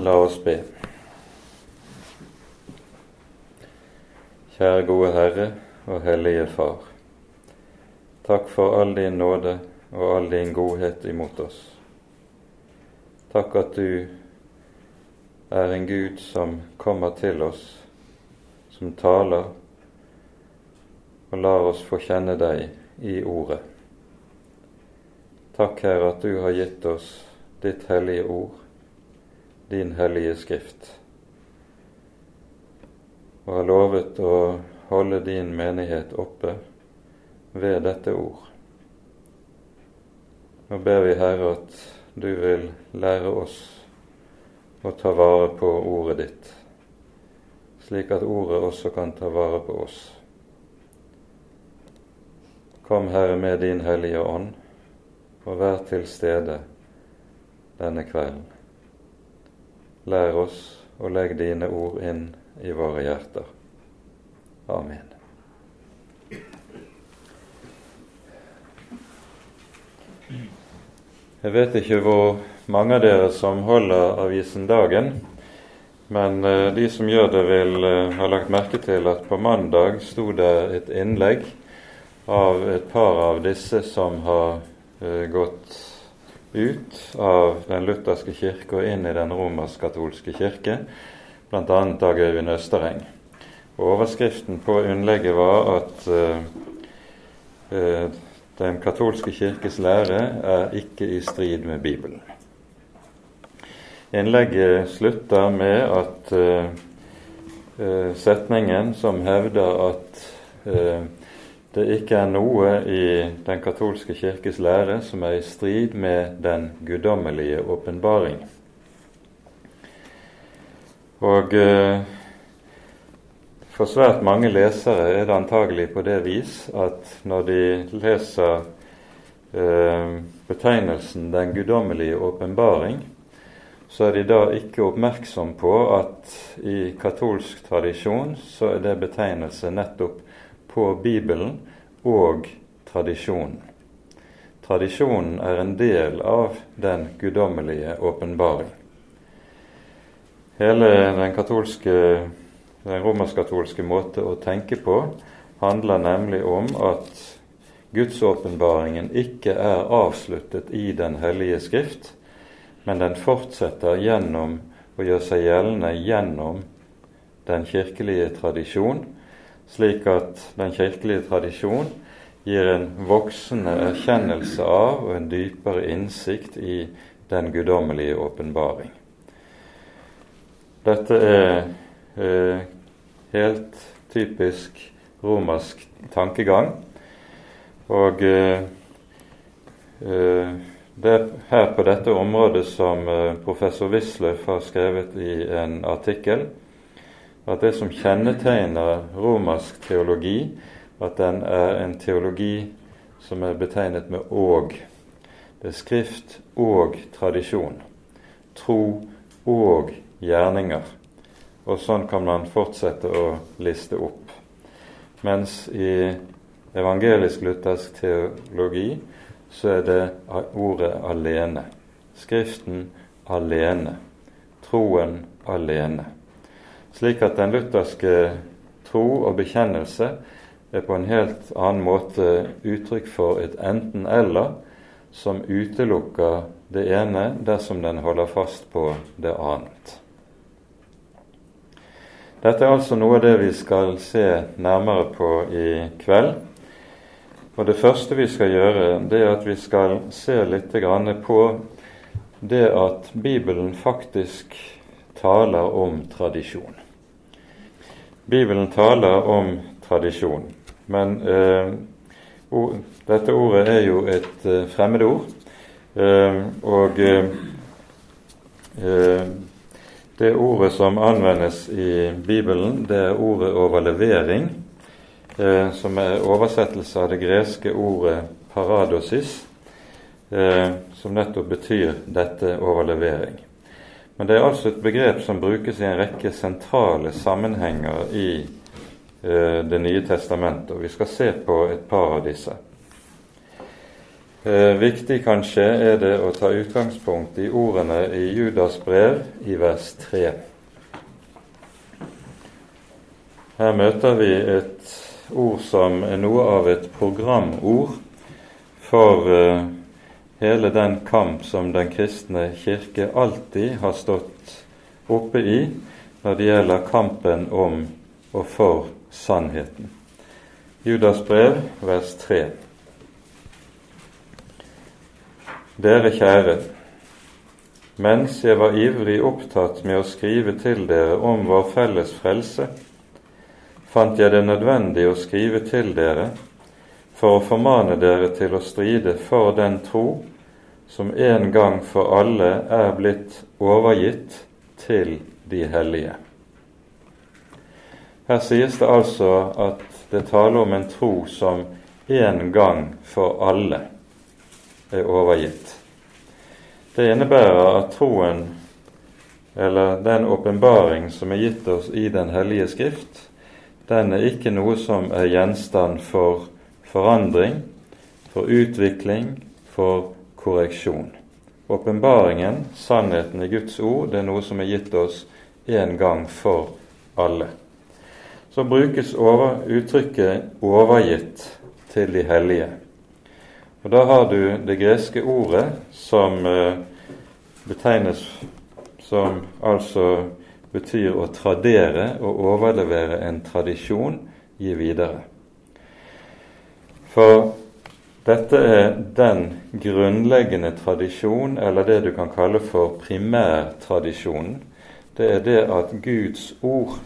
La oss be. Kjære gode Herre og Hellige Far. Takk for all din nåde og all din godhet imot oss. Takk at du er en Gud som kommer til oss, som taler og lar oss få kjenne deg i Ordet. Takk, Herre, at du har gitt oss ditt hellige ord din hellige skrift, og har lovet å holde din menighet oppe ved dette ord. Nå ber vi, Herre, at du vil lære oss å ta vare på ordet ditt, slik at ordet også kan ta vare på oss. Kom, Herre, med din Hellige Ånd, og vær til stede denne kvelden. Lær oss å legge dine ord inn i våre hjerter. Amen. Jeg vet ikke hvor mange av dere som holder avisen Dagen, men eh, de som gjør det, vil eh, ha lagt merke til at på mandag sto det et innlegg av et par av disse som har eh, gått ut av den lutherske kirke og inn i den romersk-katolske kirke, bl.a. Dag Øyvind Østereng. Og Overskriften på innlegget var at uh, uh, den katolske kirkes lære er ikke i strid med Bibelen. Innlegget slutter med at uh, setningen som hevder at det ikke er noe i den katolske kirkes lære som er i strid med den guddommelige åpenbaring. Og eh, for svært mange lesere er det antagelig på det vis at når de leser eh, betegnelsen 'den guddommelige åpenbaring', så er de da ikke oppmerksom på at i katolsk tradisjon så er det betegnelse nettopp på Bibelen og tradisjonen. Tradisjonen er en del av den guddommelige åpenbaring. Hele den, katolske, den romersk-katolske måte å tenke på handler nemlig om at gudsåpenbaringen ikke er avsluttet i Den hellige skrift, men den fortsetter gjennom å gjøre seg gjeldende gjennom den kirkelige tradisjon, slik at den kirkelige tradisjon gir en voksende erkjennelse av og en dypere innsikt i den guddommelige åpenbaring. Dette er eh, helt typisk romersk tankegang. Og eh, eh, det er her på dette området som eh, professor Wisløff har skrevet i en artikkel at det som kjennetegner romersk teologi, at den er en teologi som er betegnet med 'og'. Det er skrift og tradisjon. Tro og gjerninger. Og sånn kan man fortsette å liste opp. Mens i evangelisk-luthersk teologi så er det ordet alene. Skriften alene. Troen alene. Slik at den lutherske tro og bekjennelse er på en helt annen måte uttrykk for et enten-eller som utelukker det ene dersom den holder fast på det annet. Dette er altså noe av det vi skal se nærmere på i kveld. Og Det første vi skal gjøre, det er at vi skal se litt på det at Bibelen faktisk taler om tradisjon. Bibelen taler om tradisjon, men eh, ord, dette ordet er jo et eh, fremmedord. Eh, og eh, eh, det ordet som anvendes i Bibelen, det er ordet overlevering, eh, som er oversettelse av det greske ordet paradosis, som nettopp betyr dette overlevering. Men det er altså et begrep som brukes i en rekke sentrale sammenhenger i eh, Det nye testamentet, og vi skal se på et par av disse. Eh, viktig kanskje er det å ta utgangspunkt i ordene i Judas brev i vers 3. Her møter vi et ord som er noe av et programord for uh, hele den kamp som den kristne kirke alltid har stått oppe i når det gjelder kampen om og for sannheten. Judas brev, vers 3. Dere kjære, mens jeg var ivrig opptatt med å skrive til dere om vår felles frelse, fant jeg det nødvendig å skrive til dere for å formane dere til å stride for den tro som en gang for alle er blitt overgitt til de hellige. Her sies det altså at det taler om en tro som en gang for alle er overgitt. Det innebærer at troen, eller den åpenbaring som er gitt oss i Den hellige Skrift, den er ikke noe som er gjenstand for forandring, for utvikling, for korreksjon. Åpenbaringen, sannheten i Guds ord, det er noe som er gitt oss en gang for alle. Så brukes over, uttrykket 'overgitt til de hellige'. Og Da har du det greske ordet som eh, betegnes som altså betyr å tradere og overlevere en tradisjon, gi videre. For dette er den grunnleggende tradisjon, eller det du kan kalle for primærtradisjonen. Det er det at Guds ord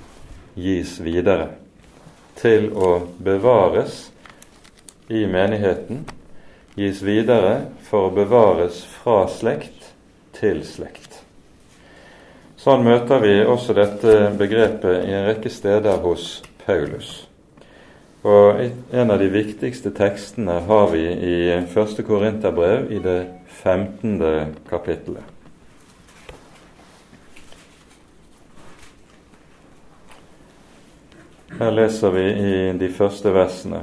gis videre til å bevares i menigheten, gis videre for å bevares fra slekt til slekt. Sånn møter vi også dette begrepet i en rekke steder hos Paulus. Og En av de viktigste tekstene har vi i 1. Korinterbrev i det 15. kapittelet. Her leser vi i de første versene.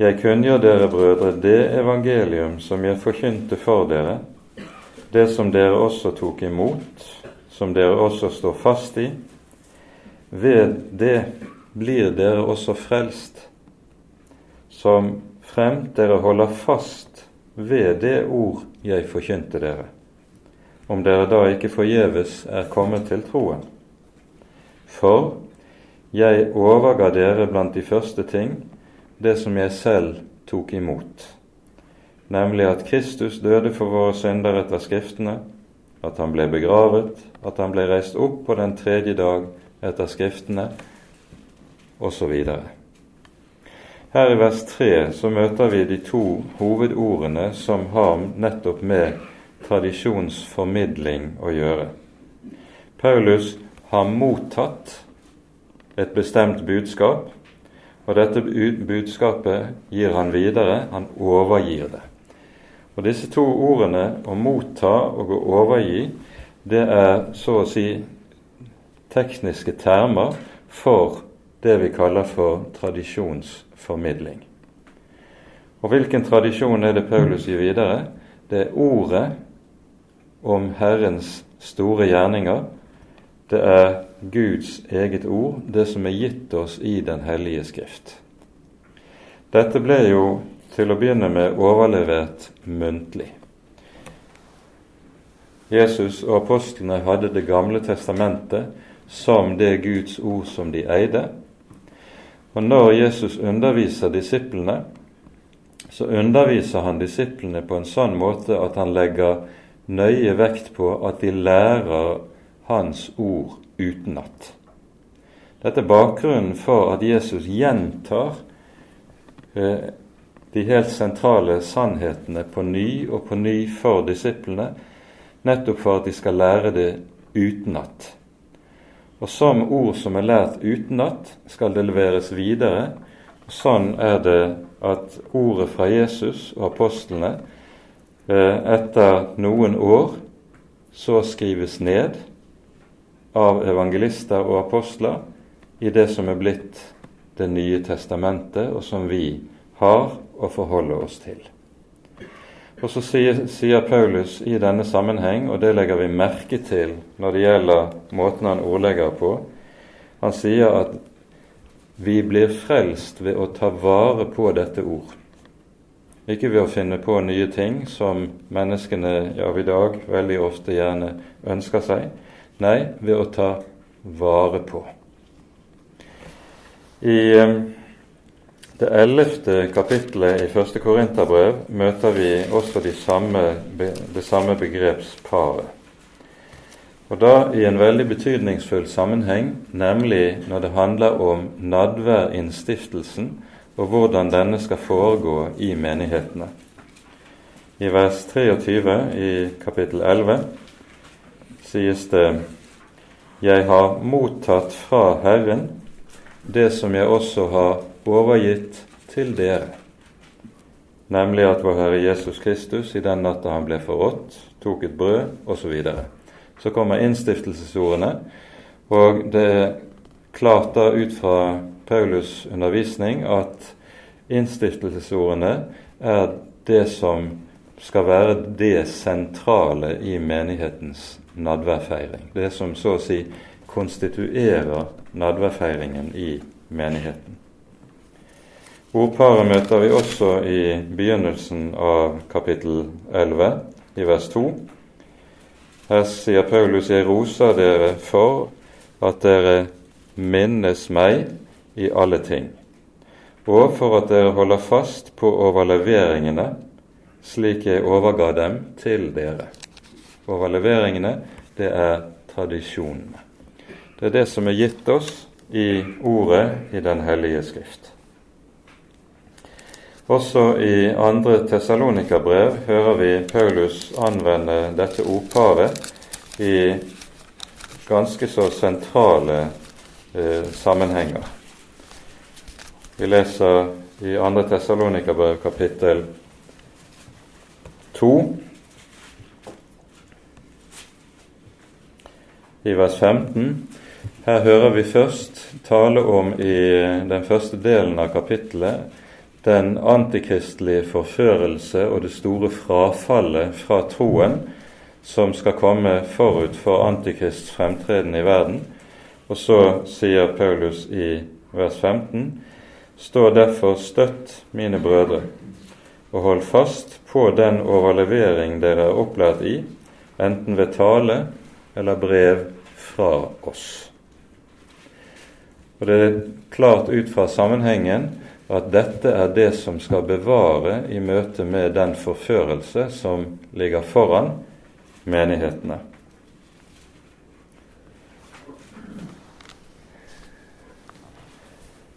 Jeg kunngjør dere, brødre, det evangelium som jeg forkynte for dere, det som dere også tok imot, som dere også står fast i, ved det blir dere også frelst, som fremt dere holder fast ved det ord jeg forkynte dere, om dere da ikke forgjeves er kommet til troen. For jeg overga dere blant de første ting det som jeg selv tok imot, nemlig at Kristus døde for våre synder etter Skriftene, at han ble begravet, at han ble reist opp på den tredje dag etter Skriftene, osv. Her i vers 3 så møter vi de to hovedordene som har nettopp med tradisjonsformidling å gjøre. Paulus har mottatt et bestemt budskap, og dette budskapet gir han videre, han overgir det. Og Disse to ordene å motta og å overgi, det er så å si tekniske termer for det vi kaller for tradisjonsformidling. Og hvilken tradisjon er det Paulus gir videre? Det er ordet om Herrens store gjerninger. Det er Guds eget ord, det som er gitt oss i Den hellige Skrift. Dette ble jo til å begynne med overlevert muntlig. Jesus og apostlene hadde Det gamle testamentet som det Guds ord som de eide. Og når Jesus underviser disiplene, så underviser han disiplene på en sånn måte at han legger nøye vekt på at de lærer hans ord utenat. Dette er bakgrunnen for at Jesus gjentar eh, de helt sentrale sannhetene på ny og på ny for disiplene, nettopp for at de skal lære det utenat. Og som ord som er lært utenat, skal det leveres videre. Og sånn er det at ordet fra Jesus og apostlene eh, etter noen år så skrives ned av evangelister og apostler i det som er blitt Det nye testamentet, og som vi har å forholde oss til. Og så sier, sier, Paulus i denne sammenheng, og det legger vi merke til når det gjelder måten han ordlegger på, han sier at vi blir frelst ved å ta vare på dette ord. Ikke ved å finne på nye ting som menneskene av i dag veldig ofte gjerne ønsker seg. Nei, ved å ta vare på. I eh, det ellevte kapittelet i første Korinterbrev møter vi også de samme, det samme begrepsparet. Og da i en veldig betydningsfull sammenheng, nemlig når det handler om nadværinnstiftelsen og hvordan denne skal foregå i menighetene. I vers 23 i kapittel 11 sies det Jeg har mottatt fra Herren det som jeg også har overgitt til dere, nemlig at vår Herre Jesus Kristus i den natta han ble forrådt, tok et brød, osv. Så, så kommer innstiftelsesordene, og det er klart da ut fra Paulus' undervisning at innstiftelsesordene er det som skal være det sentrale i menighetens nadværfeiring. Det som så å si konstituerer nadværfeiringen i menigheten. Ordparet møter vi også i begynnelsen av kapittel 11, i vers 2. Her sier Paulus, jeg roser dere for at dere minnes meg i alle ting, og for at dere holder fast på overleveringene slik jeg overga dem til dere. Overleveringene, det er tradisjonene. Det er det som er gitt oss i ordet i Den hellige Skrift. Også i andre Tessalonika-brev hører vi Paulus anvende dette ordparet i ganske så sentrale eh, sammenhenger. Vi leser i andre Tessalonika-brev kapittel 2 i vers 15. Her hører vi først tale om i den første delen av kapittelet den antikristelige forførelse og det store frafallet fra troen som skal komme forut for antikrists fremtreden i verden. Og så sier Paulus i vers 15.: Stå derfor støtt, mine brødre, og hold fast på den overlevering dere er opplært i, enten ved tale eller brev fra oss. Og Det er klart ut fra sammenhengen at dette er det som skal bevare i møte med den forførelse som ligger foran menighetene.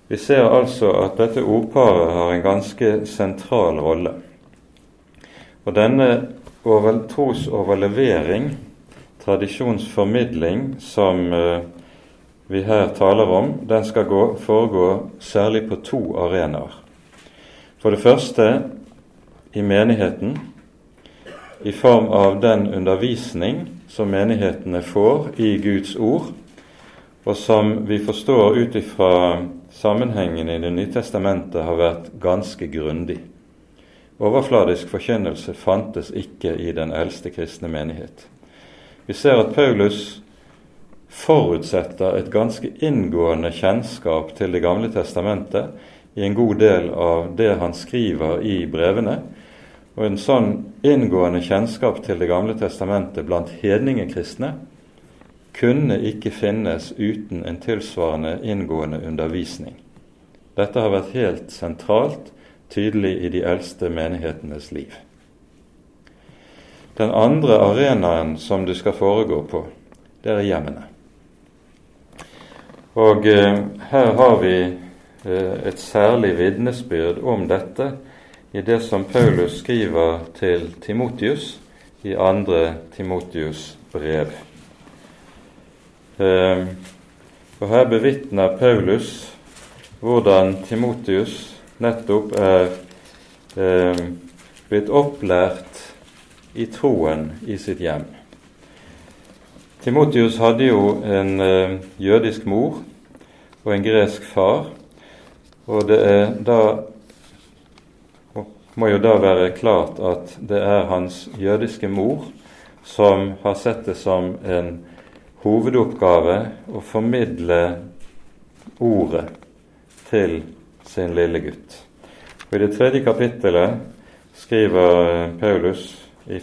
Vi ser altså at dette ordparet har en ganske sentral rolle. Og denne over, trosoverlevering, tradisjonsformidling, som uh, vi her taler om, den skal gå, foregå særlig på to arenaer. For det første i menigheten, i form av den undervisning som menighetene får i Guds ord, og som vi forstår ut ifra sammenhengen i Det nye testamentet har vært ganske grundig. Overfladisk forkynnelse fantes ikke i den eldste kristne menighet. Vi ser at Paulus forutsetter et ganske inngående kjennskap til Det gamle testamentet i en god del av det han skriver i brevene. Og en sånn inngående kjennskap til Det gamle testamentet blant hedningekristne kunne ikke finnes uten en tilsvarende inngående undervisning. Dette har vært helt sentralt tydelig i de eldste menighetenes liv. Den andre arenaen som du skal foregå på, det er hjemmene. Og eh, her har vi eh, et særlig vitnesbyrd om dette i det som Paulus skriver til Timotius i andre Timotius brev. Eh, og her bevitner Paulus hvordan Timotius nettopp er eh, blitt opplært i troen i sitt hjem. Timotius hadde jo en uh, jødisk mor og en gresk far, og det er da må jo da være klart at det er hans jødiske mor som har sett det som en hovedoppgave å formidle ordet til sin lille gutt. Og I det tredje kapittelet skriver Paulus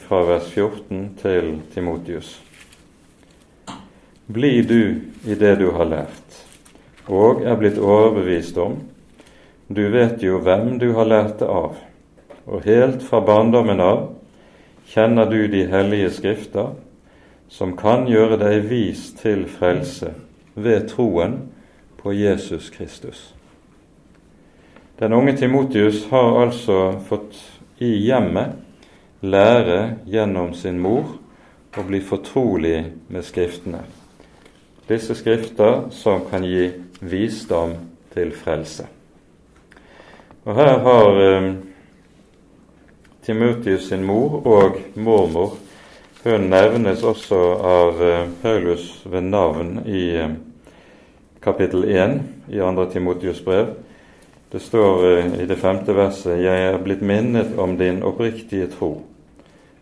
fra vers 14 til Timotius. Bli du i det du har lært, og er blitt overbevist om. Du vet jo hvem du har lært det av, og helt fra barndommen av kjenner du de hellige skrifter, som kan gjøre deg vis til frelse ved troen på Jesus Kristus. Den unge Timotius har altså fått i hjemmet lære gjennom sin mor å bli fortrolig med Skriftene disse skrifter som kan gi visdom til frelse. Og Her har eh, Timotius sin mor og mormor Hun nevnes også av eh, Paulus ved navn i eh, kapittel 1 i 2. Timotius brev. Det står eh, i det femte verset Jeg er blitt minnet om din oppriktige tro,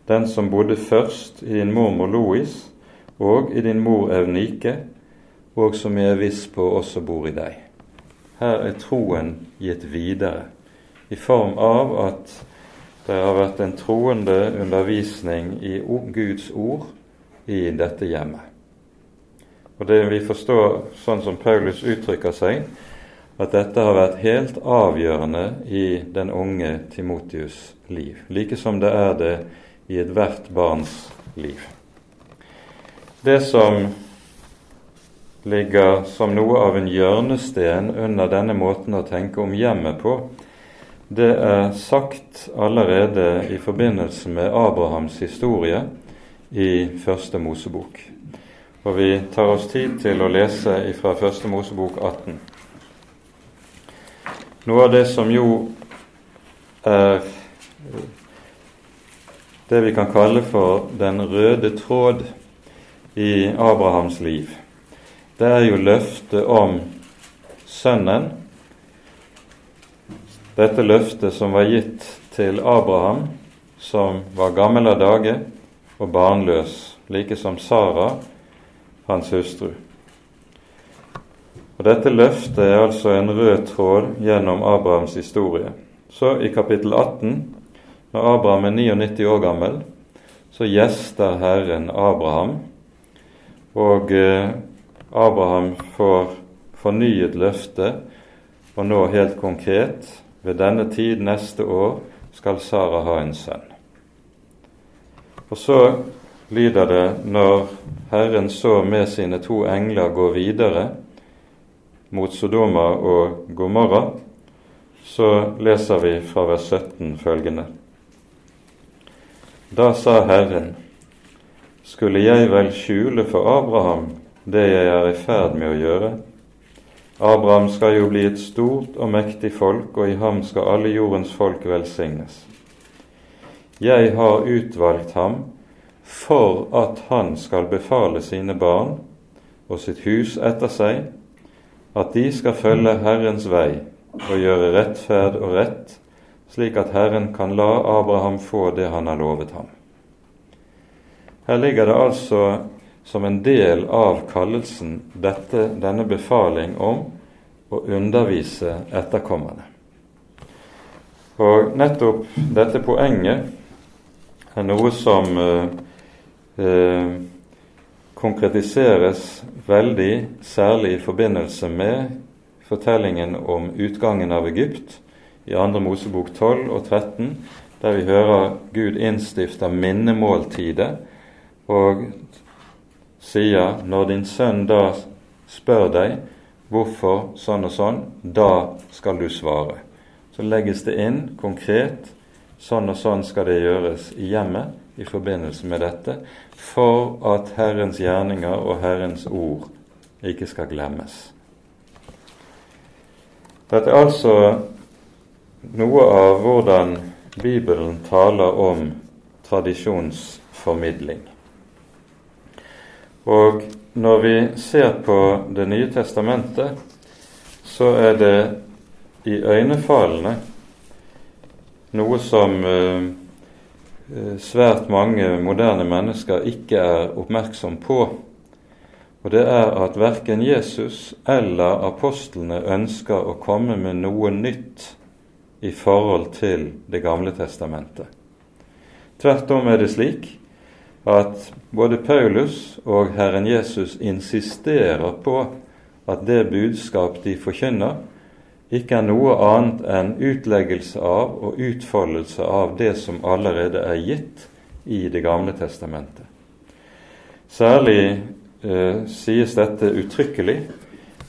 den som bodde først i din mormor Louis og i din mor Eunike, og som jeg er viss på også bor i deg. Her er troen gitt videre i form av at det har vært en troende undervisning i Guds ord i dette hjemmet. Og det Vi forstår, sånn som Paulus uttrykker seg, at dette har vært helt avgjørende i den unge Timotius' liv, like som det er det i ethvert barns liv. Det som ligger som noe av en hjørnesten under denne måten å tenke om hjemmet på, det er sagt allerede i forbindelse med Abrahams historie i Første Mosebok. Og vi tar oss tid til å lese fra Første Mosebok 18. Noe av det som jo er det vi kan kalle for den røde tråd i Abrahams liv, det er jo løftet om Sønnen. Dette løftet som var gitt til Abraham, som var gammel av dage og barnløs, like som Sara, hans hustru. Og Dette løftet er altså en rød tråd gjennom Abrahams historie. Så i kapittel 18, når Abraham er 99 år gammel, så gjester Herren Abraham, og eh, Abraham får fornyet løfte, og nå helt konkret ved denne tid neste år skal Sara ha en sønn. Og så lyder det når Herren så med sine to engler gå videre mot Sodoma og Gomorra, så leser vi fra vers 17 følgende. Da sa Herren, skulle jeg vel skjule for Abraham det jeg er i ferd med å gjøre. Abraham skal jo bli et stort og mektig folk, og i ham skal alle jordens folk velsignes. Jeg har utvalgt ham for at han skal befale sine barn og sitt hus etter seg, at de skal følge Herrens vei og gjøre rettferd og rett, slik at Herren kan la Abraham få det han har lovet ham. Her ligger det altså som en del av kallelsen dette, denne befaling om å undervise etterkommerne. Og nettopp dette poenget er noe som eh, eh, konkretiseres veldig, særlig i forbindelse med fortellingen om utgangen av Egypt i 2. Mosebok 12 og 13, der vi hører Gud innstifter minnemåltidet og sier når din sønn da spør deg hvorfor sånn og sånn, da skal du svare. Så legges det inn konkret sånn og sånn skal det gjøres i hjemmet i forbindelse med dette, for at Herrens gjerninger og Herrens ord ikke skal glemmes. Dette er altså noe av hvordan Bibelen taler om tradisjonsformidling. Og når vi ser på Det nye testamentet, så er det i øynefallende noe som eh, eh, svært mange moderne mennesker ikke er oppmerksom på. Og det er at verken Jesus eller apostlene ønsker å komme med noe nytt i forhold til Det gamle testamentet. Tvert om er det slik at både Paulus og Herren Jesus insisterer på at det budskap de forkynner, ikke er noe annet enn utleggelse av og utfoldelse av det som allerede er gitt i Det gamle testamentet. Særlig eh, sies dette uttrykkelig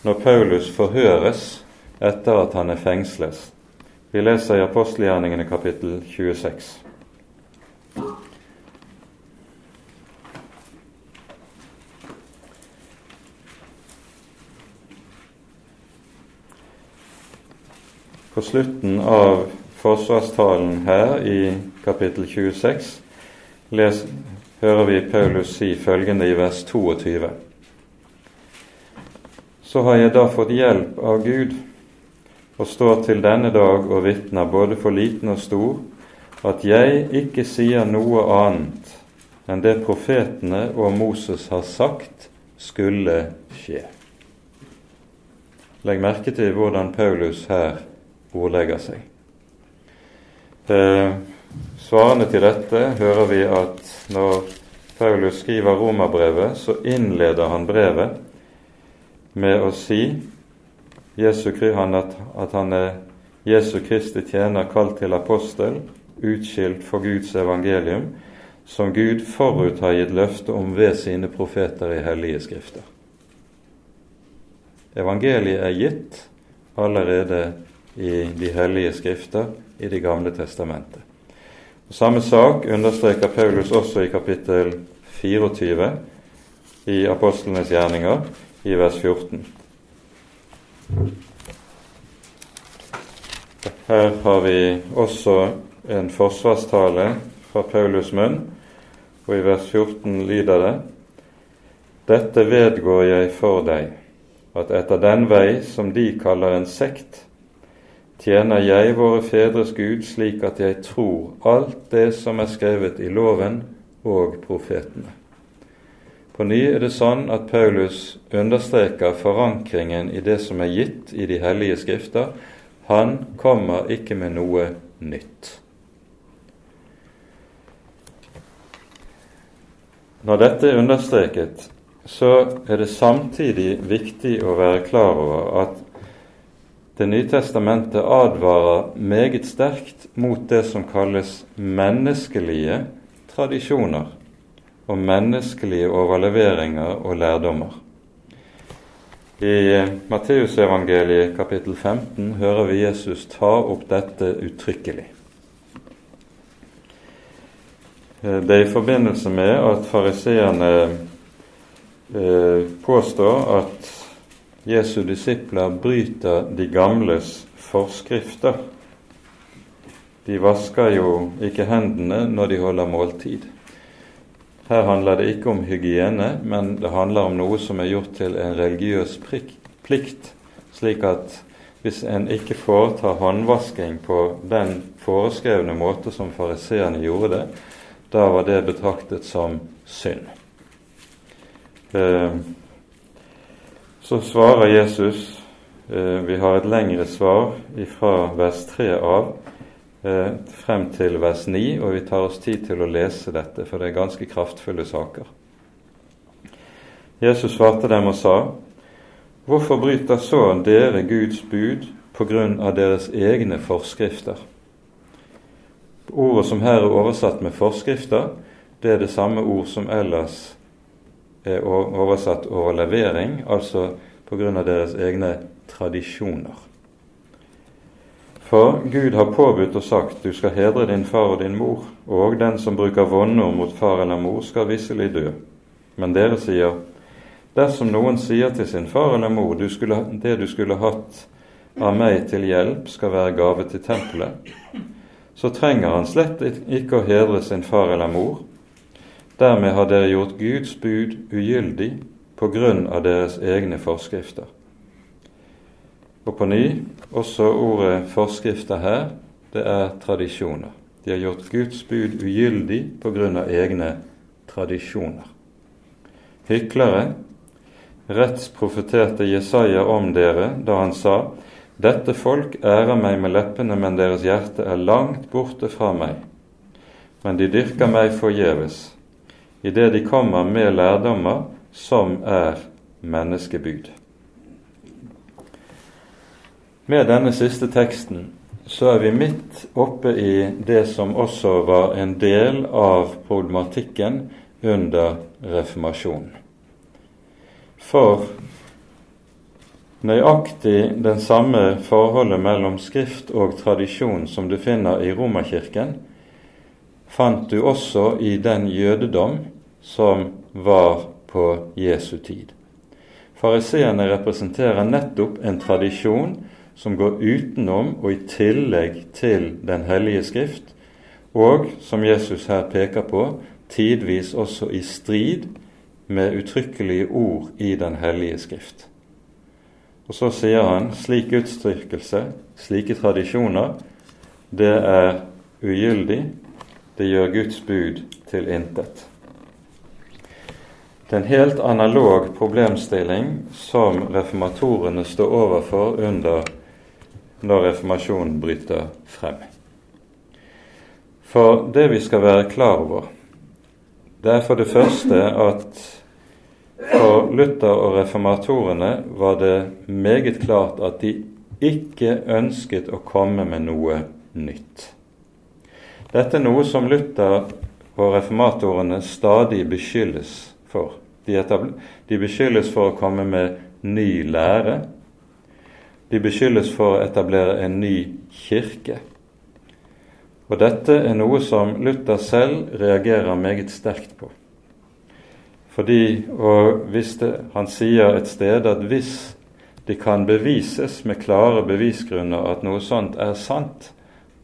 når Paulus forhøres etter at han er fengsles. Vi leser i apostelgjerningene kapittel 26. På slutten av forsvarstalen her i kapittel 26 les, hører vi Paulus si følgende i vers 22. Så har jeg da fått hjelp av Gud og står til denne dag og vitner både for liten og stor, at jeg ikke sier noe annet enn det profetene og Moses har sagt skulle skje. Legg merke til hvordan Paulus her ordlegger seg. Eh, svarende til dette hører vi at når Paulus skriver romerbrevet, så innleder han brevet med å si at han er Jesu Kristi tjener, kalt til apostel, utskilt for Guds evangelium, som Gud forut har gitt løfte om ved sine profeter i hellige skrifter. Evangeliet er gitt allerede i de hellige skrifter i Det gamle testamentet. Og samme sak understreker Paulus også i kapittel 24 i apostlenes gjerninger, i vers 14. Her har vi også en forsvarstale fra Paulus' munn, og i vers 14 lyder det:" Dette vedgår jeg for deg, at etter den vei som de kaller en sekt, tjener jeg våre fedres Gud slik at jeg tror alt det som er skrevet i loven og profetene. På ny er det sånn at Paulus understreker forankringen i det som er gitt i de hellige skrifter. Han kommer ikke med noe nytt. Når dette er understreket, så er det samtidig viktig å være klar over at det nye testamentet advarer meget sterkt mot det som kalles menneskelige tradisjoner og menneskelige overleveringer og lærdommer. I Matteusevangeliet kapittel 15 hører vi Jesus ta opp dette uttrykkelig. Det er i forbindelse med at fariseerne eh, påstår at Jesu disipler bryter de gamles forskrifter. De vasker jo ikke hendene når de holder måltid. Her handler det ikke om hygiene, men det handler om noe som er gjort til en religiøs plikt, slik at hvis en ikke foretar håndvasking på den foreskrevne måte som fariseerne gjorde det, da var det betraktet som synd. Eh, så svarer Jesus eh, Vi har et lengre svar fra vers 3 av eh, frem til vers 9, og vi tar oss tid til å lese dette, for det er ganske kraftfulle saker. Jesus svarte dem og sa:" Hvorfor bryter så dere Guds bud på grunn av deres egne forskrifter? Ordet som her er oversatt med forskrifter, det er det samme ord som ellers er oversatt over levering, altså pga. deres egne tradisjoner. For Gud har påbudt og sagt du skal hedre din far og din mor, og den som bruker vondord mot far eller mor, skal visselig dø. Men dere sier, dersom noen sier til sin far eller mor du skulle, det du skulle hatt av meg til hjelp, skal være gave til tempelet, så trenger han slett ikke å hedre sin far eller mor, Dermed har dere gjort Guds bud ugyldig på grunn av deres egne forskrifter. Og på ny, også ordet forskrifter her det er tradisjoner. De har gjort Guds bud ugyldig på grunn av egne tradisjoner. Hyklere rettsprofeterte Jesaja om dere da han sa:" Dette folk ærer meg med leppene, men deres hjerte er langt borte fra meg. Men de dyrker meg forgjeves, idet de kommer med lærdommer som er menneskebygd. Med denne siste teksten så er vi midt oppe i det som også var en del av problematikken under reformasjonen. For nøyaktig den samme forholdet mellom skrift og tradisjon som du finner i Romerkirken, fant du også i den jødedom som var på Jesu tid. Fariseerne representerer nettopp en tradisjon som går utenom og i tillegg til Den hellige skrift, og, som Jesus her peker på, tidvis også i strid med uttrykkelige ord i Den hellige skrift. Og så sier han slik utstrykkelse, slike tradisjoner, det er ugyldig, det gjør Guds bud til intet. Det er en helt analog problemstilling som reformatorene står overfor under når reformasjonen bryter frem. For det vi skal være klar over, det er for det første at for Luther og reformatorene var det meget klart at de ikke ønsket å komme med noe nytt. Dette er noe som Luther og reformatorene stadig beskyldes for. De, de beskyldes for å komme med ny lære. De beskyldes for å etablere en ny kirke. Og dette er noe som Luther selv reagerer meget sterkt på. Fordi, og hvis det, Han sier et sted at hvis det kan bevises med klare bevisgrunner at noe sånt er sant,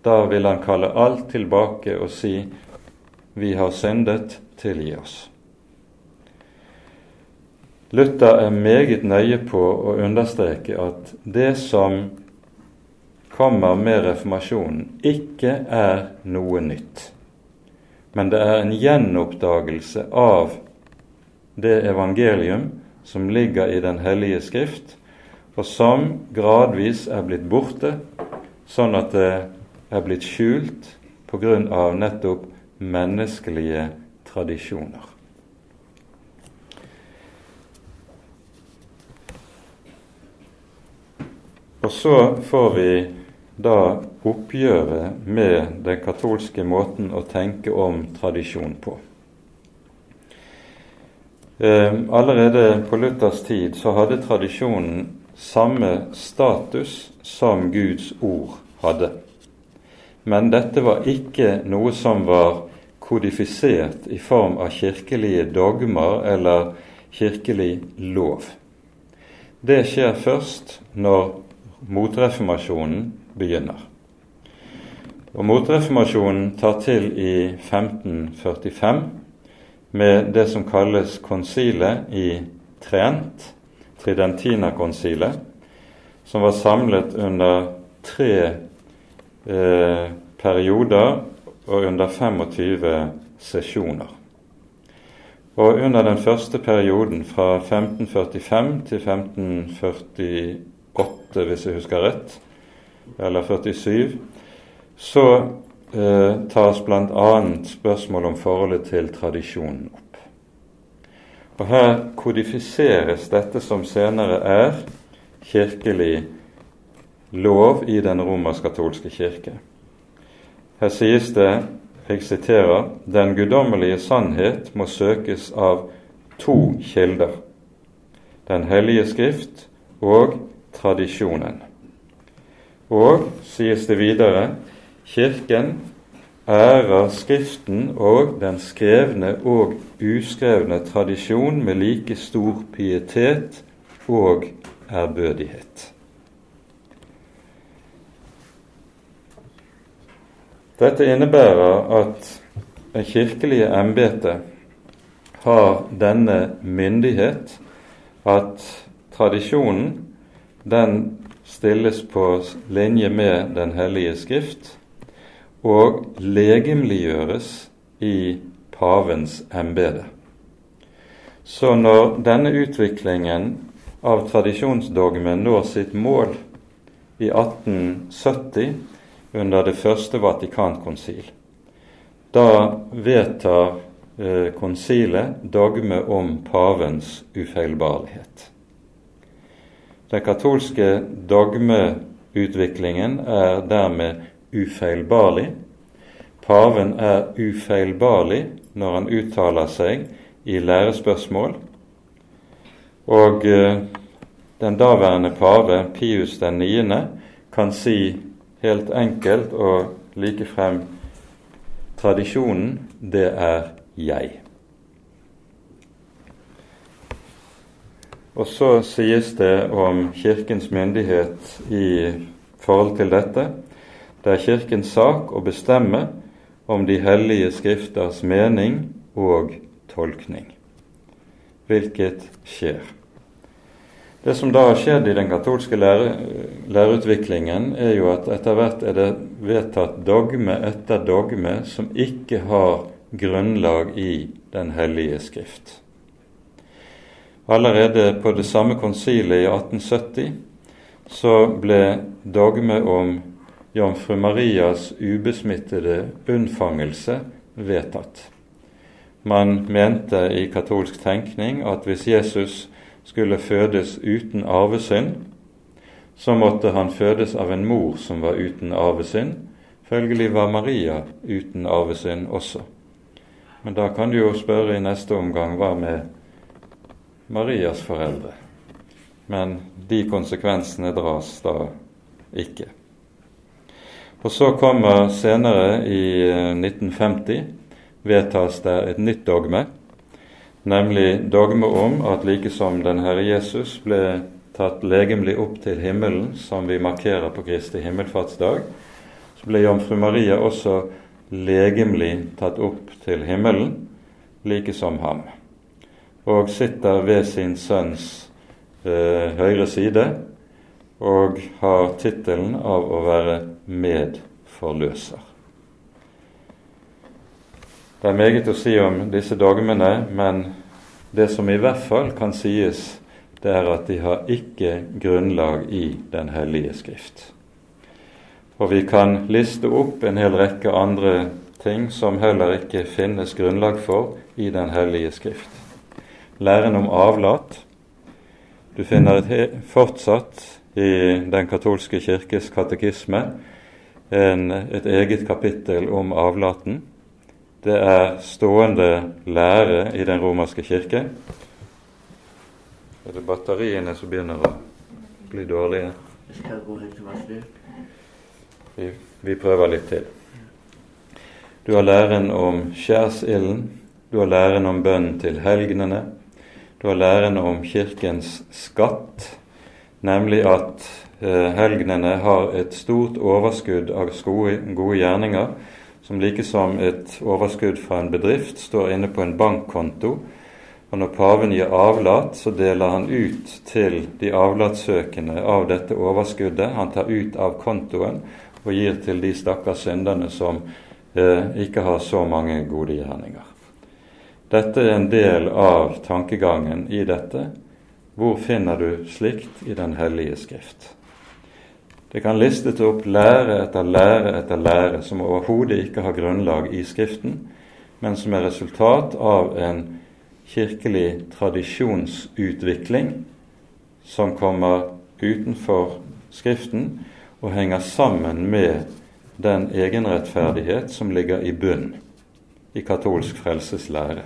da vil han kalle alt tilbake og si vi har syndet, tilgi oss. Luther er meget nøye på å understreke at det som kommer med reformasjonen, ikke er noe nytt, men det er en gjenoppdagelse av det evangelium som ligger i Den hellige skrift, og som gradvis er blitt borte, sånn at det er blitt skjult av nettopp menneskelige tradisjoner. Og så får vi da oppgjøret med den katolske måten å tenke om tradisjon på. Eh, allerede på Luthers tid så hadde tradisjonen samme status som Guds ord hadde. Men dette var ikke noe som var kodifisert i form av kirkelige dogmer eller kirkelig lov. Det skjer først når motreformasjonen begynner. Og Motreformasjonen tar til i 1545 med det som kalles konsilet i Trent, Tridentina-konsilet, som var samlet under tre eh, perioder og under 25 sesjoner. Og under den første perioden, fra 1545 til 1548, hvis jeg husker rett, eller 47, så eh, tas bl.a. spørsmål om forholdet til tradisjonen opp. Og Her kodifiseres dette som senere er kirkelig lov i den romersk-katolske kirke. Her sies det, jeg siterer, den guddommelige sannhet må søkes av to kilder, Den hellige skrift og tradisjonen. Og, sies det videre, Kirken ærer Skriften og den skrevne og uskrevne tradisjon med like stor pietet og ærbødighet. Dette innebærer at det kirkelige embetet har denne myndighet at tradisjonen den stilles på linje med Den hellige skrift, og legemliggjøres i pavens embete. Så når denne utviklingen av tradisjonsdogmen når sitt mål i 1870 under det første Vatikankonsil, da vedtar eh, konsilet dogme om pavens ufeilbarlighet. Den katolske dogmeutviklingen er dermed ufeilbarlig. Paven er ufeilbarlig når han uttaler seg i lærespørsmål. Og eh, den daværende pave, Pius 9., kan si helt enkelt og likefrem tradisjonen, det er jeg. Og så sies det om Kirkens myndighet i forhold til dette. Det er Kirkens sak å bestemme om de hellige skrifters mening og tolkning, hvilket skjer. Det som da har skjedd i den katolske lære, læreutviklingen, er jo at etter hvert er det vedtatt dogme etter dogme som ikke har grunnlag i Den hellige skrift. Allerede på det samme konsilet i 1870 så ble dogme om jomfru Marias ubesmittede unnfangelse vedtatt. Man mente i katolsk tenkning at hvis Jesus skulle fødes uten arvesynd, så måtte han fødes av en mor som var uten arvesynd. Følgelig var Maria uten arvesynd også. Men da kan du jo spørre i neste omgang hva med Marias foreldre. Men de konsekvensene dras da ikke. Og så kommer senere, i 1950, eh, vedtas det et nytt dogme, nemlig dogme om at like som den Herre Jesus ble tatt legemlig opp til himmelen, som vi markerer på Kristi himmelfartsdag, så ble jomfru Maria også legemlig tatt opp til himmelen, like som ham og sitter ved sin sønns eh, høyre side og har tittelen av å være medforløser. Det er meget å si om disse dogmene, men det som i hvert fall kan sies, det er at de har ikke grunnlag i Den hellige skrift. Og vi kan liste opp en hel rekke andre ting som heller ikke finnes grunnlag for i Den hellige skrift læren om avlat. Du finner fortsatt i Den katolske kirkes katekisme en, et eget kapittel om avlaten. Det er stående lære i Den romerske kirke. Er det batteriene som begynner å bli dårlige? Vi, vi prøver litt til. Du har læren om skjærsilden. Du har læren om bønn til helgenene. Du har læren om Kirkens skatt, nemlig at eh, helgenene har et stort overskudd av gode, gjerninger, som like som et overskudd fra en bedrift står inne på en bankkonto. Og når paven gir avlat, så deler han ut til de avlatssøkende av dette overskuddet. Han tar ut av kontoen og gir til de stakkars synderne som eh, ikke har så mange gode gjerninger. Dette er en del av tankegangen i dette. Hvor finner du slikt i Den hellige skrift? Det kan listes opp lære etter lære etter lære som overhodet ikke har grunnlag i Skriften, men som er resultat av en kirkelig tradisjonsutvikling som kommer utenfor Skriften og henger sammen med den egenrettferdighet som ligger i bunn i katolsk frelseslære,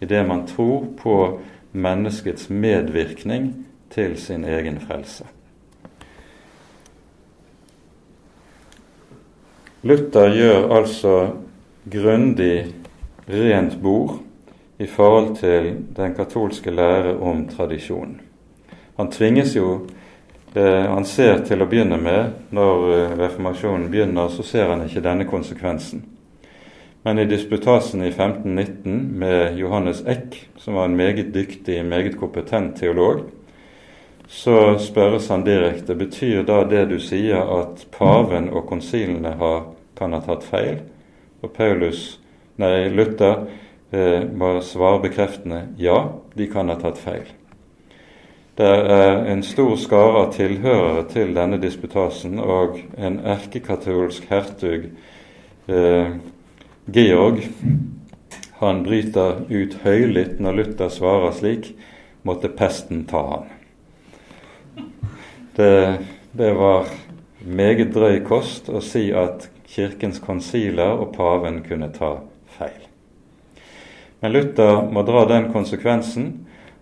i det man tror på menneskets medvirkning til sin egen frelse. Luther gjør altså grundig rent bord i forhold til den katolske lære om tradisjon. Han tvinges jo eh, Han ser til å begynne med, når eh, reformasjonen begynner, så ser han ikke denne konsekvensen. Men i disputasen i 1519 med Johannes Eck, som var en meget dyktig, meget kompetent teolog, så spørres han direkte betyr da det du sier at paven og konsilene har kan ha tatt feil, og Paulus, nei, Luther eh, må svare bekreftende ja, de kan ha tatt feil. Det er en stor skare av tilhørere til denne disputasen, og en erkekatolsk hertug, eh, Georg, han bryter ut høylytt når Luther svarer slik måtte pesten ta han. Det, det var meget drøy kost å si at Kirkens konsiler og paven kunne ta feil. Men Luther må dra den konsekvensen,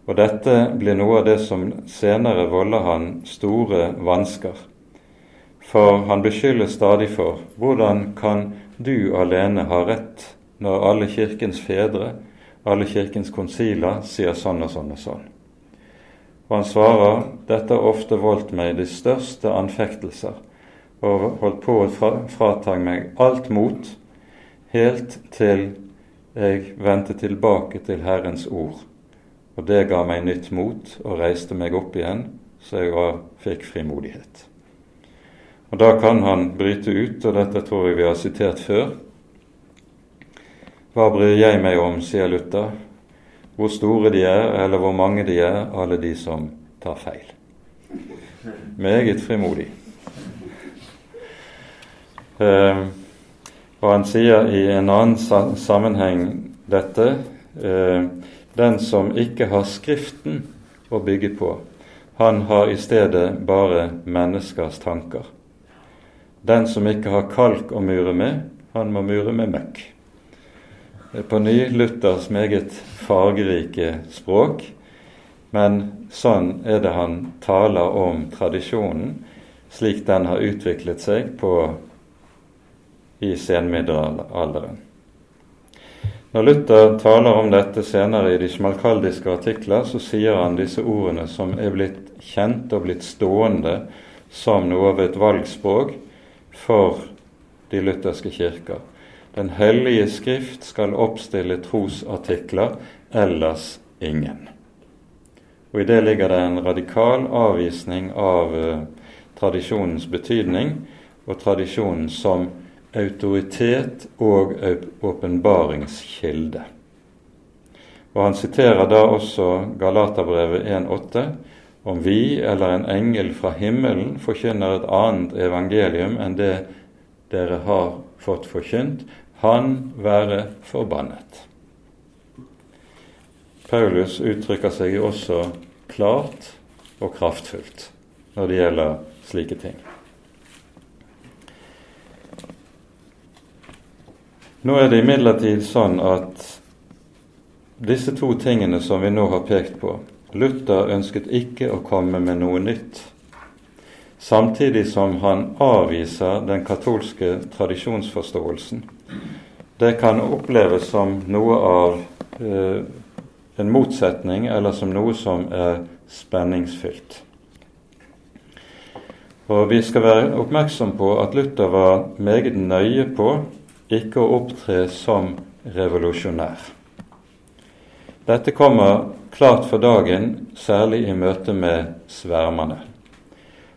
og dette blir noe av det som senere volder han store vansker. For han beskyldes stadig for hvordan kan du alene ha rett når alle Kirkens fedre, alle Kirkens konsiler, sier sånn og sånn og sånn. Og han svarer dette har ofte voldt meg de største anfektelser og holdt på å frata meg alt mot, helt til jeg vendte tilbake til Herrens ord. Og det ga meg nytt mot og reiste meg opp igjen, så jeg fikk frimodighet. Og Da kan han bryte ut, og dette tror jeg vi har sitert før. Hva bryr jeg meg om, sier Luther, hvor store de er, eller hvor mange de er, alle de som tar feil. Meget frimodig. Eh, og han sier i en annen sammenheng dette eh, Den som ikke har Skriften å bygge på, han har i stedet bare menneskers tanker. Den som ikke har kalk å mure med, han må mure med møkk på ny Luthers meget fargerike språk, men sånn er det han taler om tradisjonen slik den har utviklet seg på, i senmiddelalderen. Når Luther taler om dette senere i de smalkaldiske artikler, så sier han disse ordene som er blitt kjent og blitt stående som noe av et valgspråk for de lutherske kirker. Den hellige skrift skal oppstille trosartikler, ellers ingen. Og I det ligger det en radikal avvisning av uh, tradisjonens betydning og tradisjonen som autoritet og åpenbaringskilde. Og Han siterer da også Galaterbrevet 1,8 om vi eller en engel fra himmelen forkynner et annet evangelium enn det dere har fått forkynt, han være forbannet. Paulus uttrykker seg også klart og kraftfullt når det gjelder slike ting. Nå er det imidlertid sånn at disse to tingene som vi nå har pekt på Luther ønsket ikke å komme med noe nytt samtidig som han avviser den katolske tradisjonsforståelsen. Det kan oppleves som noe av eh, en motsetning, eller som noe som er spenningsfylt. Og Vi skal være oppmerksom på at Luther var meget nøye på ikke å opptre som revolusjonær. Dette kommer klart for dagen, særlig i møte med svermerne.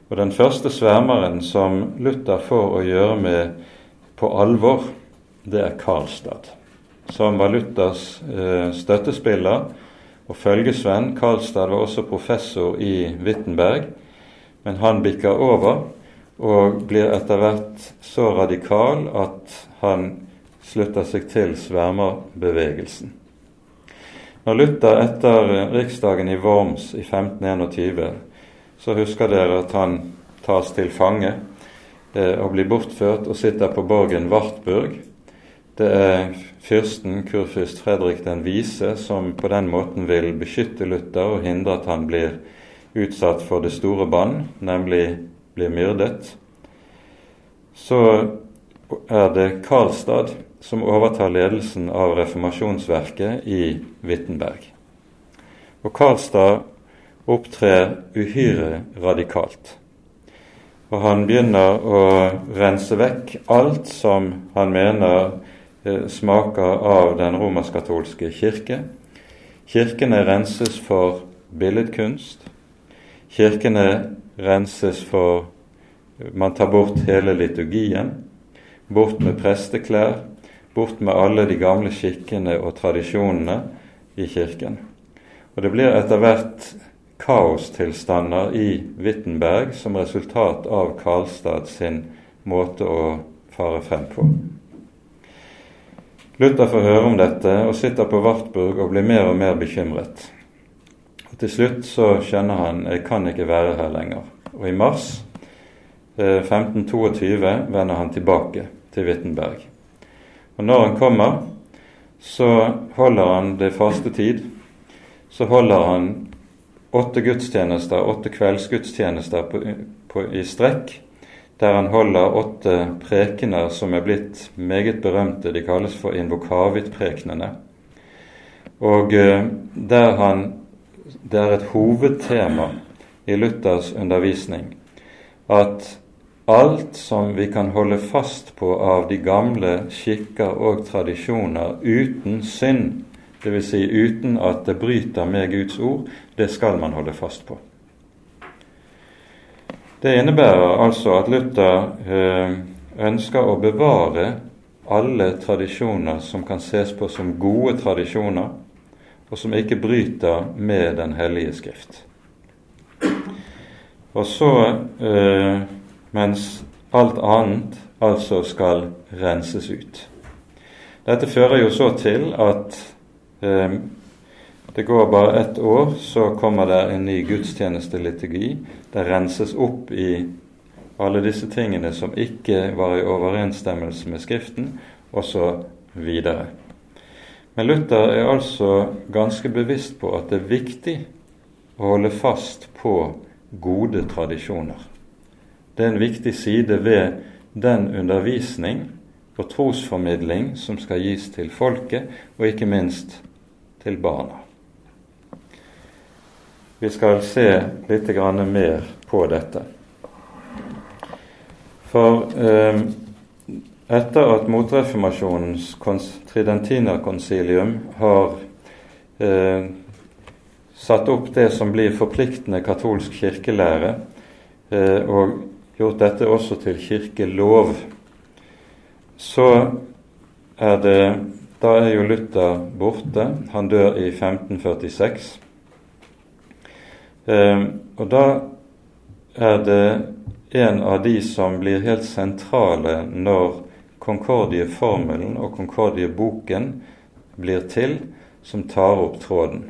Og Den første svermeren som Luther får å gjøre med på alvor, det er Karlstad, som var Luthers eh, støttespiller og følgesvenn. Karlstad var også professor i Wittenberg, men han bikker over og blir etter hvert så radikal at han slutter seg til svermerbevegelsen. Når Luther etter riksdagen i Worms i 1521 så husker dere at han tas til fange eh, og blir bortført og sitter på borgen Wartburg. Det er fyrsten, kurfyrst Fredrik den vise, som på den måten vil beskytte Luther og hindre at han blir utsatt for det store bann, nemlig blir myrdet. Så er det Karlstad som overtar ledelsen av reformasjonsverket i Wittenberg. Og Karlstad opptrer uhyre radikalt. Og han begynner å rense vekk alt som han mener eh, smaker av den romersk-katolske kirke. Kirkene renses for billedkunst. Kirkene renses for Man tar bort hele liturgien. bort med presteklær, bort med alle de gamle skikkene og tradisjonene i Kirken. Og det blir etter hvert kaostilstander i Wittenberg som resultat av Karlstad sin måte å fare frem på. Luther får høre om dette og sitter på Wartburg og blir mer og mer bekymret. Og Til slutt så skjønner han jeg kan ikke være her lenger. Og i mars 1522 eh, vender han tilbake til Wittenberg. Og når han kommer, så holder han det faste tid. Så holder han åtte gudstjenester, åtte kveldsgudstjenester på, på, i strekk der han holder åtte prekener som er blitt meget berømte. De kalles for invokavit-prekenene. Og eh, der han Det er et hovedtema i Luthers undervisning at alt som vi kan holde fast på av de gamle skikker og tradisjoner uten synd, dvs. Si uten at det bryter med Guds ord, det skal man holde fast på. Det innebærer altså at Luther eh, ønsker å bevare alle tradisjoner som kan ses på som gode tradisjoner, og som ikke bryter med Den hellige skrift. Og så, eh, mens alt annet altså skal renses ut. Dette fører jo så til at det går bare ett år, så kommer det en ny gudstjenesteliturgi. Det renses opp i alle disse tingene som ikke var i overensstemmelse med Skriften, osv. Men Luther er altså ganske bevisst på at det er viktig å holde fast på gode tradisjoner. Det er en viktig side ved den undervisning og trosformidling som skal gis til folket, og ikke minst til barna. Vi skal se litt mer på dette. For eh, etter at motreformasjonens tridentinerkonsilium har eh, satt opp det som blir forpliktende katolsk kirkelære, eh, og gjort dette også til kirkelov, så er det Da er jo Luther borte. Han dør i 1546. Ehm, og da er det en av de som blir helt sentrale når Concordie-formelen og Concordie-boken blir til, som tar opp tråden.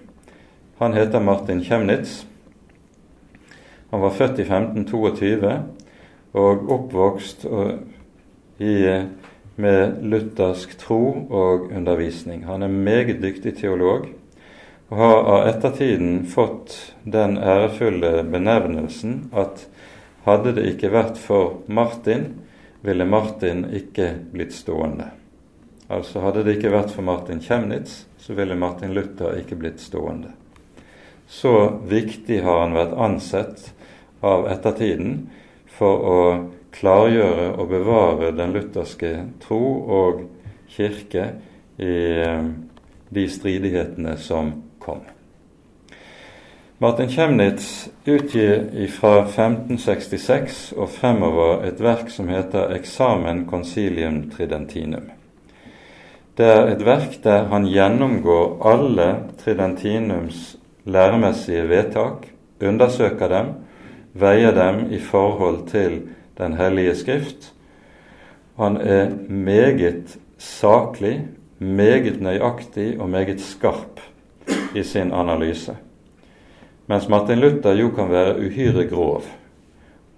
Han heter Martin Kjemnitz. Han var født i 1522 og oppvokst i, med luthersk tro og undervisning. Han er meget dyktig teolog og har av ettertiden fått den ærefulle benevnelsen at hadde det ikke vært for Martin, ville Martin ikke blitt stående. Altså hadde det ikke vært for Martin Kjemnitz, så ville Martin Luther ikke blitt stående. Så viktig har han vært ansett av ettertiden for å klargjøre og bevare den lutherske tro og kirke i eh, de stridighetene som kom. Martin Kjemnitz utgir fra 1566 og fremover et verk som heter Examen Concilium Tridentinum. Det er et verk der han gjennomgår alle Tridentinums læremessige vedtak, undersøker dem, veier dem i forhold til Den hellige skrift. Han er meget saklig, meget nøyaktig og meget skarp i sin analyse. Mens Martin Luther jo kan være uhyre grov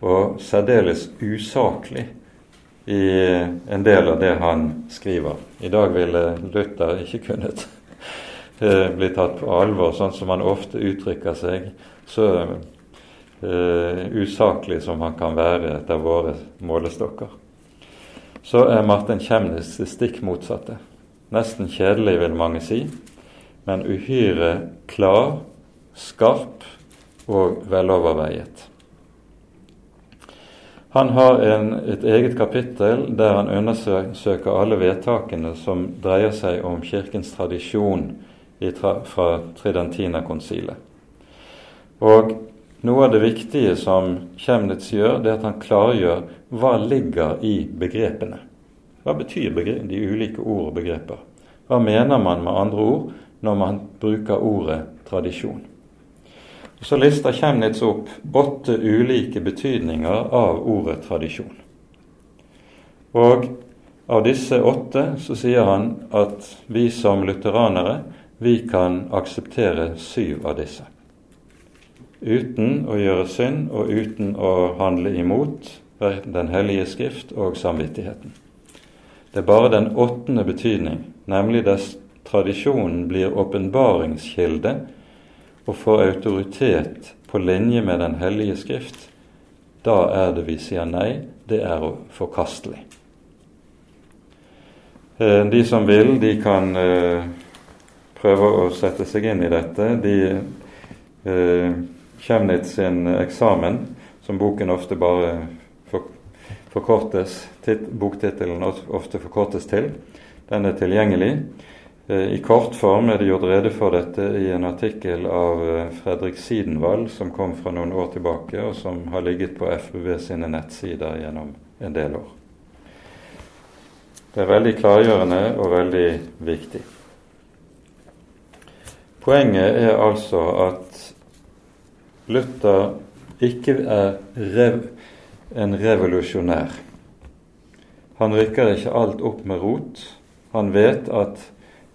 og særdeles usaklig i en del av det han skriver. I dag ville Luther ikke kunnet eh, bli tatt på alvor, sånn som han ofte uttrykker seg, så uh, usaklig som han kan være etter våre målestokker. Så er Martin Kjemnes det stikk motsatte. Nesten kjedelig, vil mange si men uhyre klar, skarp og veloverveiet. Han har en, et eget kapittel der han undersøker alle vedtakene som dreier seg om Kirkens tradisjon tra, fra Tridentina-konsilet. Og noe av det viktige som Kjemnitz gjør, det er at han klargjør hva ligger i begrepene. Hva betyr de ulike ord og begreper? Hva mener man med andre ord når man bruker ordet tradisjon? Så lister Kjemnitz opp åtte ulike betydninger av ordet tradisjon. Og av disse åtte så sier han at vi som lutheranere vi kan akseptere syv av disse. Uten å gjøre synd og uten å handle imot Den hellige skrift og samvittigheten. Det er bare den åttende betydning, nemlig dess tradisjonen blir åpenbaringskilde og får autoritet på linje med Den hellige skrift, da er det vi sier nei, det er forkastelig. Eh, de som vil, de kan eh, prøve å sette seg inn i dette. De eh, Chemnitz sin eksamen, som boken ofte bare forkortes, boktittelen ofte forkortes til, den er tilgjengelig. Eh, I kortform er det gjort rede for dette i en artikkel av eh, Fredrik Sidenvall som kom fra noen år tilbake, og som har ligget på FUV sine nettsider gjennom en del år. Det er veldig klargjørende og veldig viktig. Poenget er altså at Luther ikke er rev, en revolusjonær. Han rykker ikke alt opp med rot. Han vet at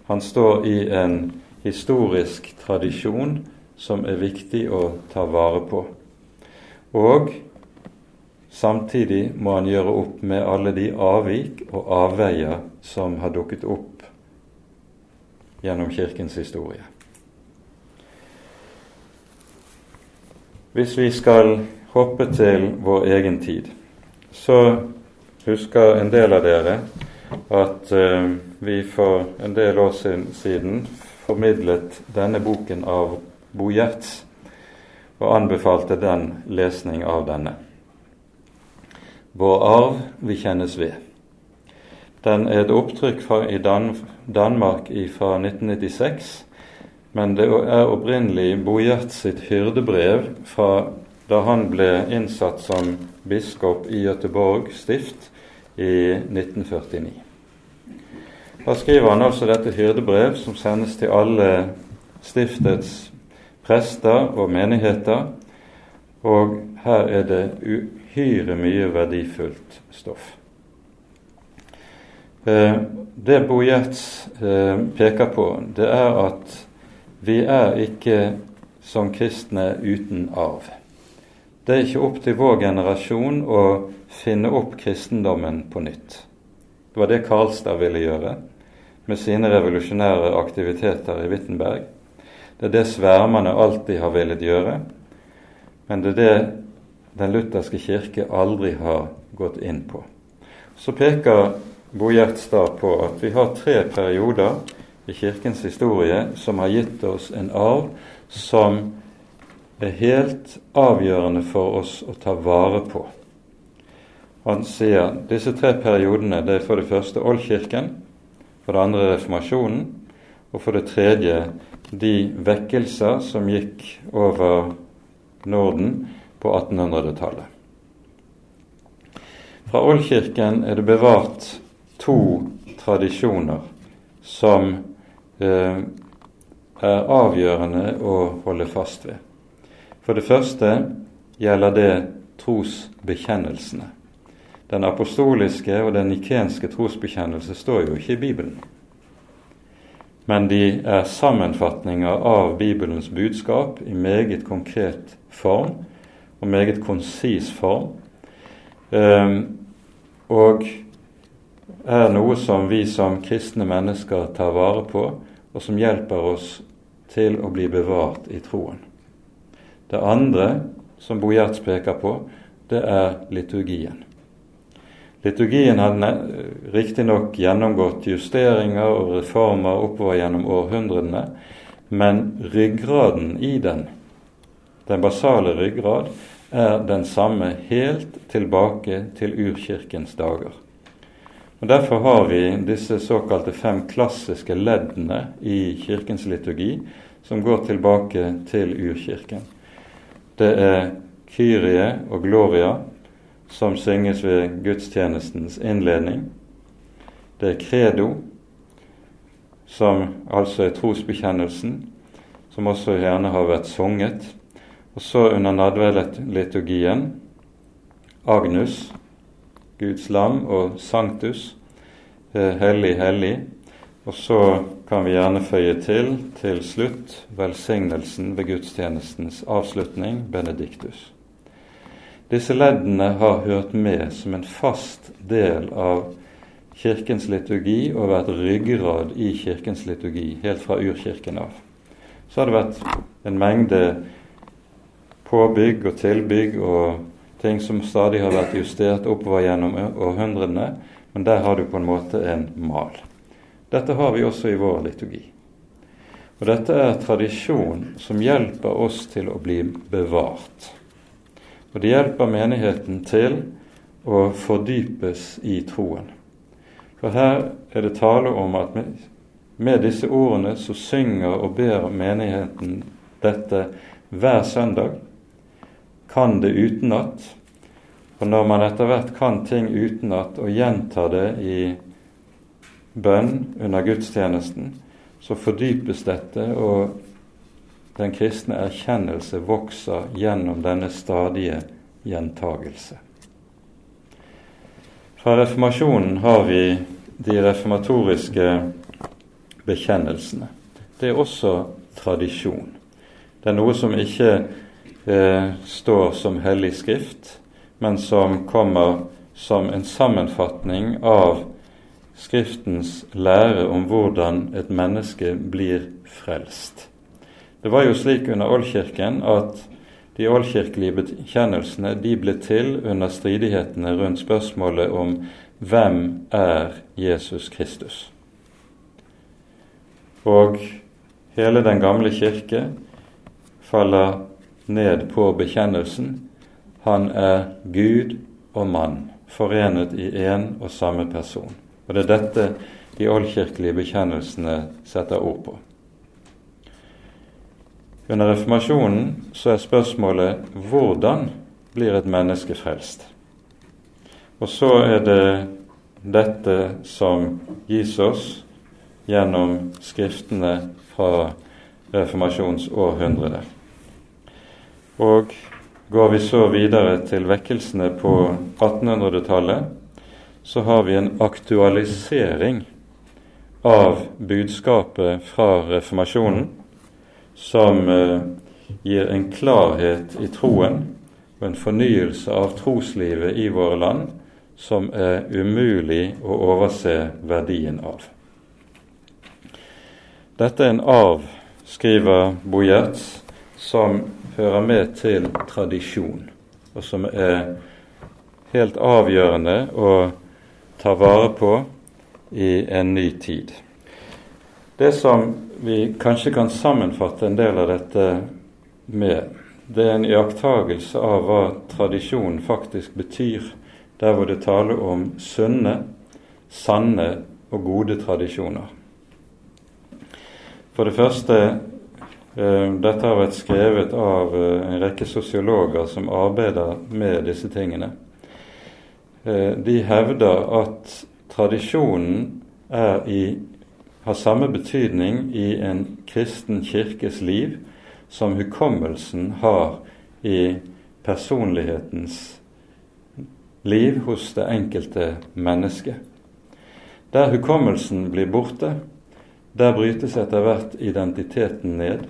han står i en historisk tradisjon som er viktig å ta vare på. Og samtidig må han gjøre opp med alle de avvik og avveier som har dukket opp gjennom Kirkens historie. Hvis vi skal hoppe til vår egen tid, så husker en del av dere at uh, vi for en del år siden formidlet denne boken av Bo Gjerts og anbefalte den lesning av denne. Vår arv vi kjennes ved. Den er et opptrykk fra, i Dan Danmark fra 1996, men det er opprinnelig Bojert sitt hyrdebrev fra da han ble innsatt som biskop i Göteborg stift i 1949. Da skriver han altså dette hyrdebrev, som sendes til alle stiftets prester og menigheter. Og her er det uhyre mye verdifullt stoff. Eh, det Bogerts eh, peker på, det er at vi er ikke som kristne uten arv. Det er ikke opp til vår generasjon å finne opp kristendommen på nytt. Det var det Karlstad ville gjøre med sine revolusjonære aktiviteter i Wittenberg. Det er det svermerne alltid har villet gjøre, men det er det den lutherske kirke aldri har gått inn på. Så peker Bo Gjertstad på at vi har tre perioder i Kirkens historie som har gitt oss en arv som er helt avgjørende for oss å ta vare på. Han sier disse tre periodene det er for det første Oldkirken, for det andre reformasjonen, og for det tredje de vekkelser som gikk over Norden på 1800-tallet. Fra Oldkirken er det bevart to tradisjoner som er avgjørende å holde fast ved. For det første gjelder det trosbekjennelsene. Den apostoliske og den nikenske trosbekjennelse står jo ikke i Bibelen. Men de er sammenfatninger av Bibelens budskap i meget konkret form og meget konsis form. Um, og er noe som vi som kristne mennesker tar vare på, og som hjelper oss til å bli bevart i troen. Det andre som Bo Gjerts peker på, det er liturgien. Liturgien hadde riktignok gjennomgått justeringer og reformer oppover gjennom århundrene, men ryggraden i den, den basale ryggrad, er den samme helt tilbake til urkirkens dager. Og Derfor har vi disse såkalte fem klassiske leddene i kirkens liturgi, som går tilbake til urkirken. Det er Kyrie og Gloria, som synges ved gudstjenestens innledning. Det er credo, som altså er trosbekjennelsen, som også gjerne har vært sunget. Og så under nadverliturgien Agnus, Guds lam, og Sanctus, eh, hellig, hellig. Og så kan vi gjerne føye til til slutt velsignelsen ved gudstjenestens avslutning, benediktus. Disse leddene har hørt med som en fast del av Kirkens liturgi og vært ryggrad i Kirkens liturgi helt fra urkirken av. Så har det vært en mengde påbygg og tilbygg og ting som stadig har vært justert oppover gjennom århundrene, men der har du på en måte en mal. Dette har vi også i vår liturgi. Og dette er tradisjon som hjelper oss til å bli bevart. Og det hjelper menigheten til å fordypes i troen. For her er det tale om at med, disse ordene så synger og ber menigheten dette hver søndag. Kan det utenat. Og når man etter hvert kan ting utenat og gjentar det i bønn under gudstjenesten, så fordypes dette, og den kristne erkjennelse vokser gjennom denne stadige gjentagelse. Fra reformasjonen har vi de reformatoriske bekjennelsene. Det er også tradisjon. Det er noe som ikke eh, står som hellig skrift, men som kommer som en sammenfatning av Skriftens lære om hvordan et menneske blir frelst. Det var jo slik under oldkirken at de oldkirkelige bekjennelsene de ble til under stridighetene rundt spørsmålet om hvem er Jesus Kristus. Og hele den gamle kirke faller ned på bekjennelsen han er Gud og mann, forenet i én og samme person. Og det er dette de oldkirkelige bekjennelsene setter ord på. Under reformasjonen så er spørsmålet hvordan blir et menneske frelst? Og så er det dette som gis oss gjennom skriftene fra reformasjonsårhundret. Og går vi så videre til vekkelsene på 1800-tallet, så har vi en aktualisering av budskapet fra reformasjonen som eh, gir en klarhet i troen og en fornyelse av troslivet i våre land som er umulig å overse verdien av. Dette er en arv, skriver Bojerts, som hører med til tradisjon, og som er helt avgjørende å ta vare på i en ny tid. Det som vi kanskje kan sammenfatte en del av dette med, det er en iakttagelse av hva tradisjon faktisk betyr, der hvor det taler om sunne, sanne og gode tradisjoner. For det første dette har vært skrevet av eh, en rekke sosiologer som arbeider med disse tingene. Eh, de hevder at tradisjonen i har samme betydning i en kristen kirkes liv som hukommelsen har i personlighetens liv hos det enkelte mennesket. Der hukommelsen blir borte, der brytes etter hvert identiteten ned.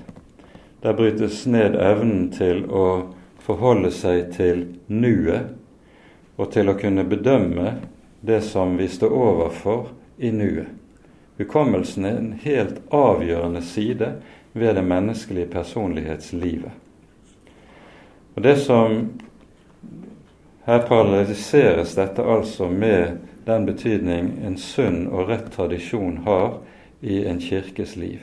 Der brytes ned evnen til å forholde seg til nuet, og til å kunne bedømme det som vi står overfor i nuet. Hukommelsen er en helt avgjørende side ved det menneskelige personlighetslivet. Og det som Her paralleliseres dette altså med den betydning en sunn og rett tradisjon har i en kirkes liv.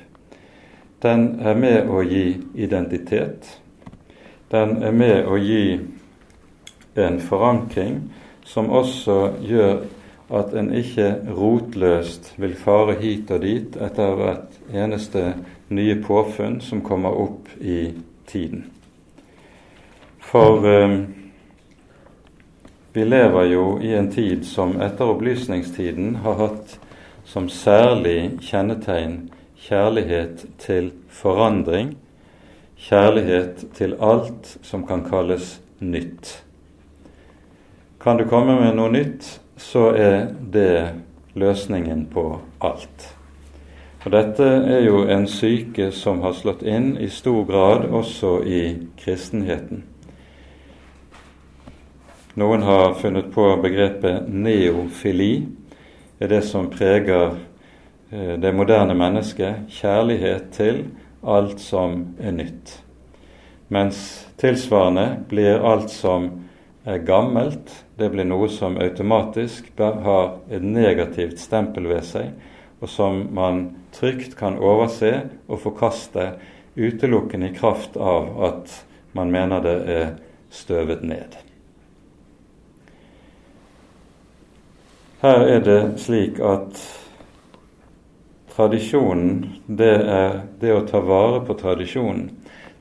Den er med å gi identitet. Den er med å gi en forankring som også gjør at en ikke rotløst vil fare hit og dit etter hvert eneste nye påfunn som kommer opp i tiden. For eh, vi lever jo i en tid som etter opplysningstiden har hatt som særlig kjennetegn kjærlighet til forandring, kjærlighet til alt som kan kalles nytt. Kan du komme med noe nytt, så er det løsningen på alt. Og Dette er jo en syke som har slått inn i stor grad også i kristenheten. Noen har funnet på begrepet neofili, er det som preger det moderne mennesket. Kjærlighet til alt som er nytt. Mens tilsvarende blir alt som er gammelt, det blir noe som automatisk har et negativt stempel ved seg, og som man trygt kan overse og forkaste utelukkende i kraft av at man mener det er støvet ned. Her er det slik at tradisjonen, det er det å ta vare på tradisjonen,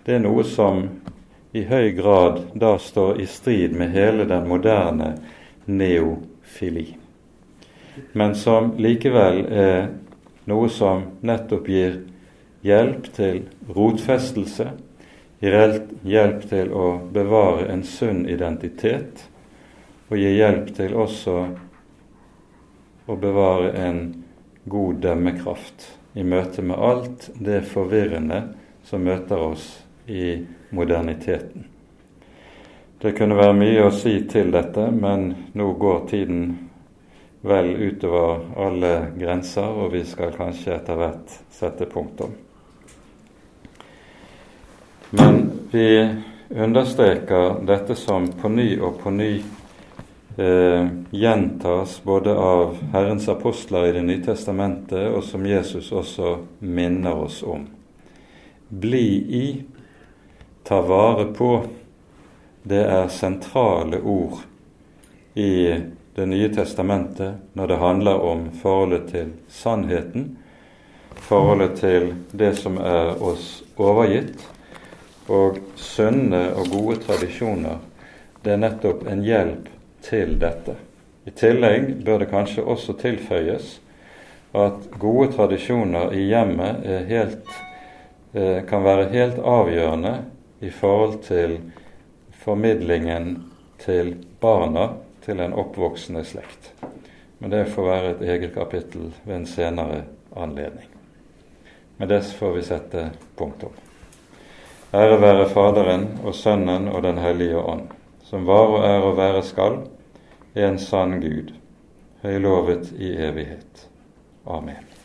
det er noe som i høy grad da står i strid med hele den moderne neofili, men som likevel er noe som nettopp gir hjelp til rotfestelse, hjelp til å bevare en sunn identitet, og gir hjelp til også å bevare en god dømmekraft i møte med alt det forvirrende som møter oss i moderniteten. Det kunne være mye å si til dette, men nå går tiden vel utover alle grenser, og vi skal kanskje etter hvert sette punktum. Men vi understreker dette som på ny og på ny eh, gjentas både av Herrens apostler i Det nye testamentet, og som Jesus også minner oss om. Bli i, ta vare på, det er sentrale ord i Det nye testamentet når det handler om forholdet til sannheten, forholdet til det som er oss overgitt, og sunne og gode tradisjoner. Det er nettopp en hjelp til dette. I tillegg bør det kanskje også tilføyes at gode tradisjoner i hjemmet helt, eh, kan være helt avgjørende i forhold til formidlingen til barna til en oppvoksende slekt. Men det får være et eget kapittel ved en senere anledning. Med det får vi sette punktum. Ære være Faderen og Sønnen og Den hellige ånd, som var og er og være skal, er en sann Gud, høylovet i evighet. Amen.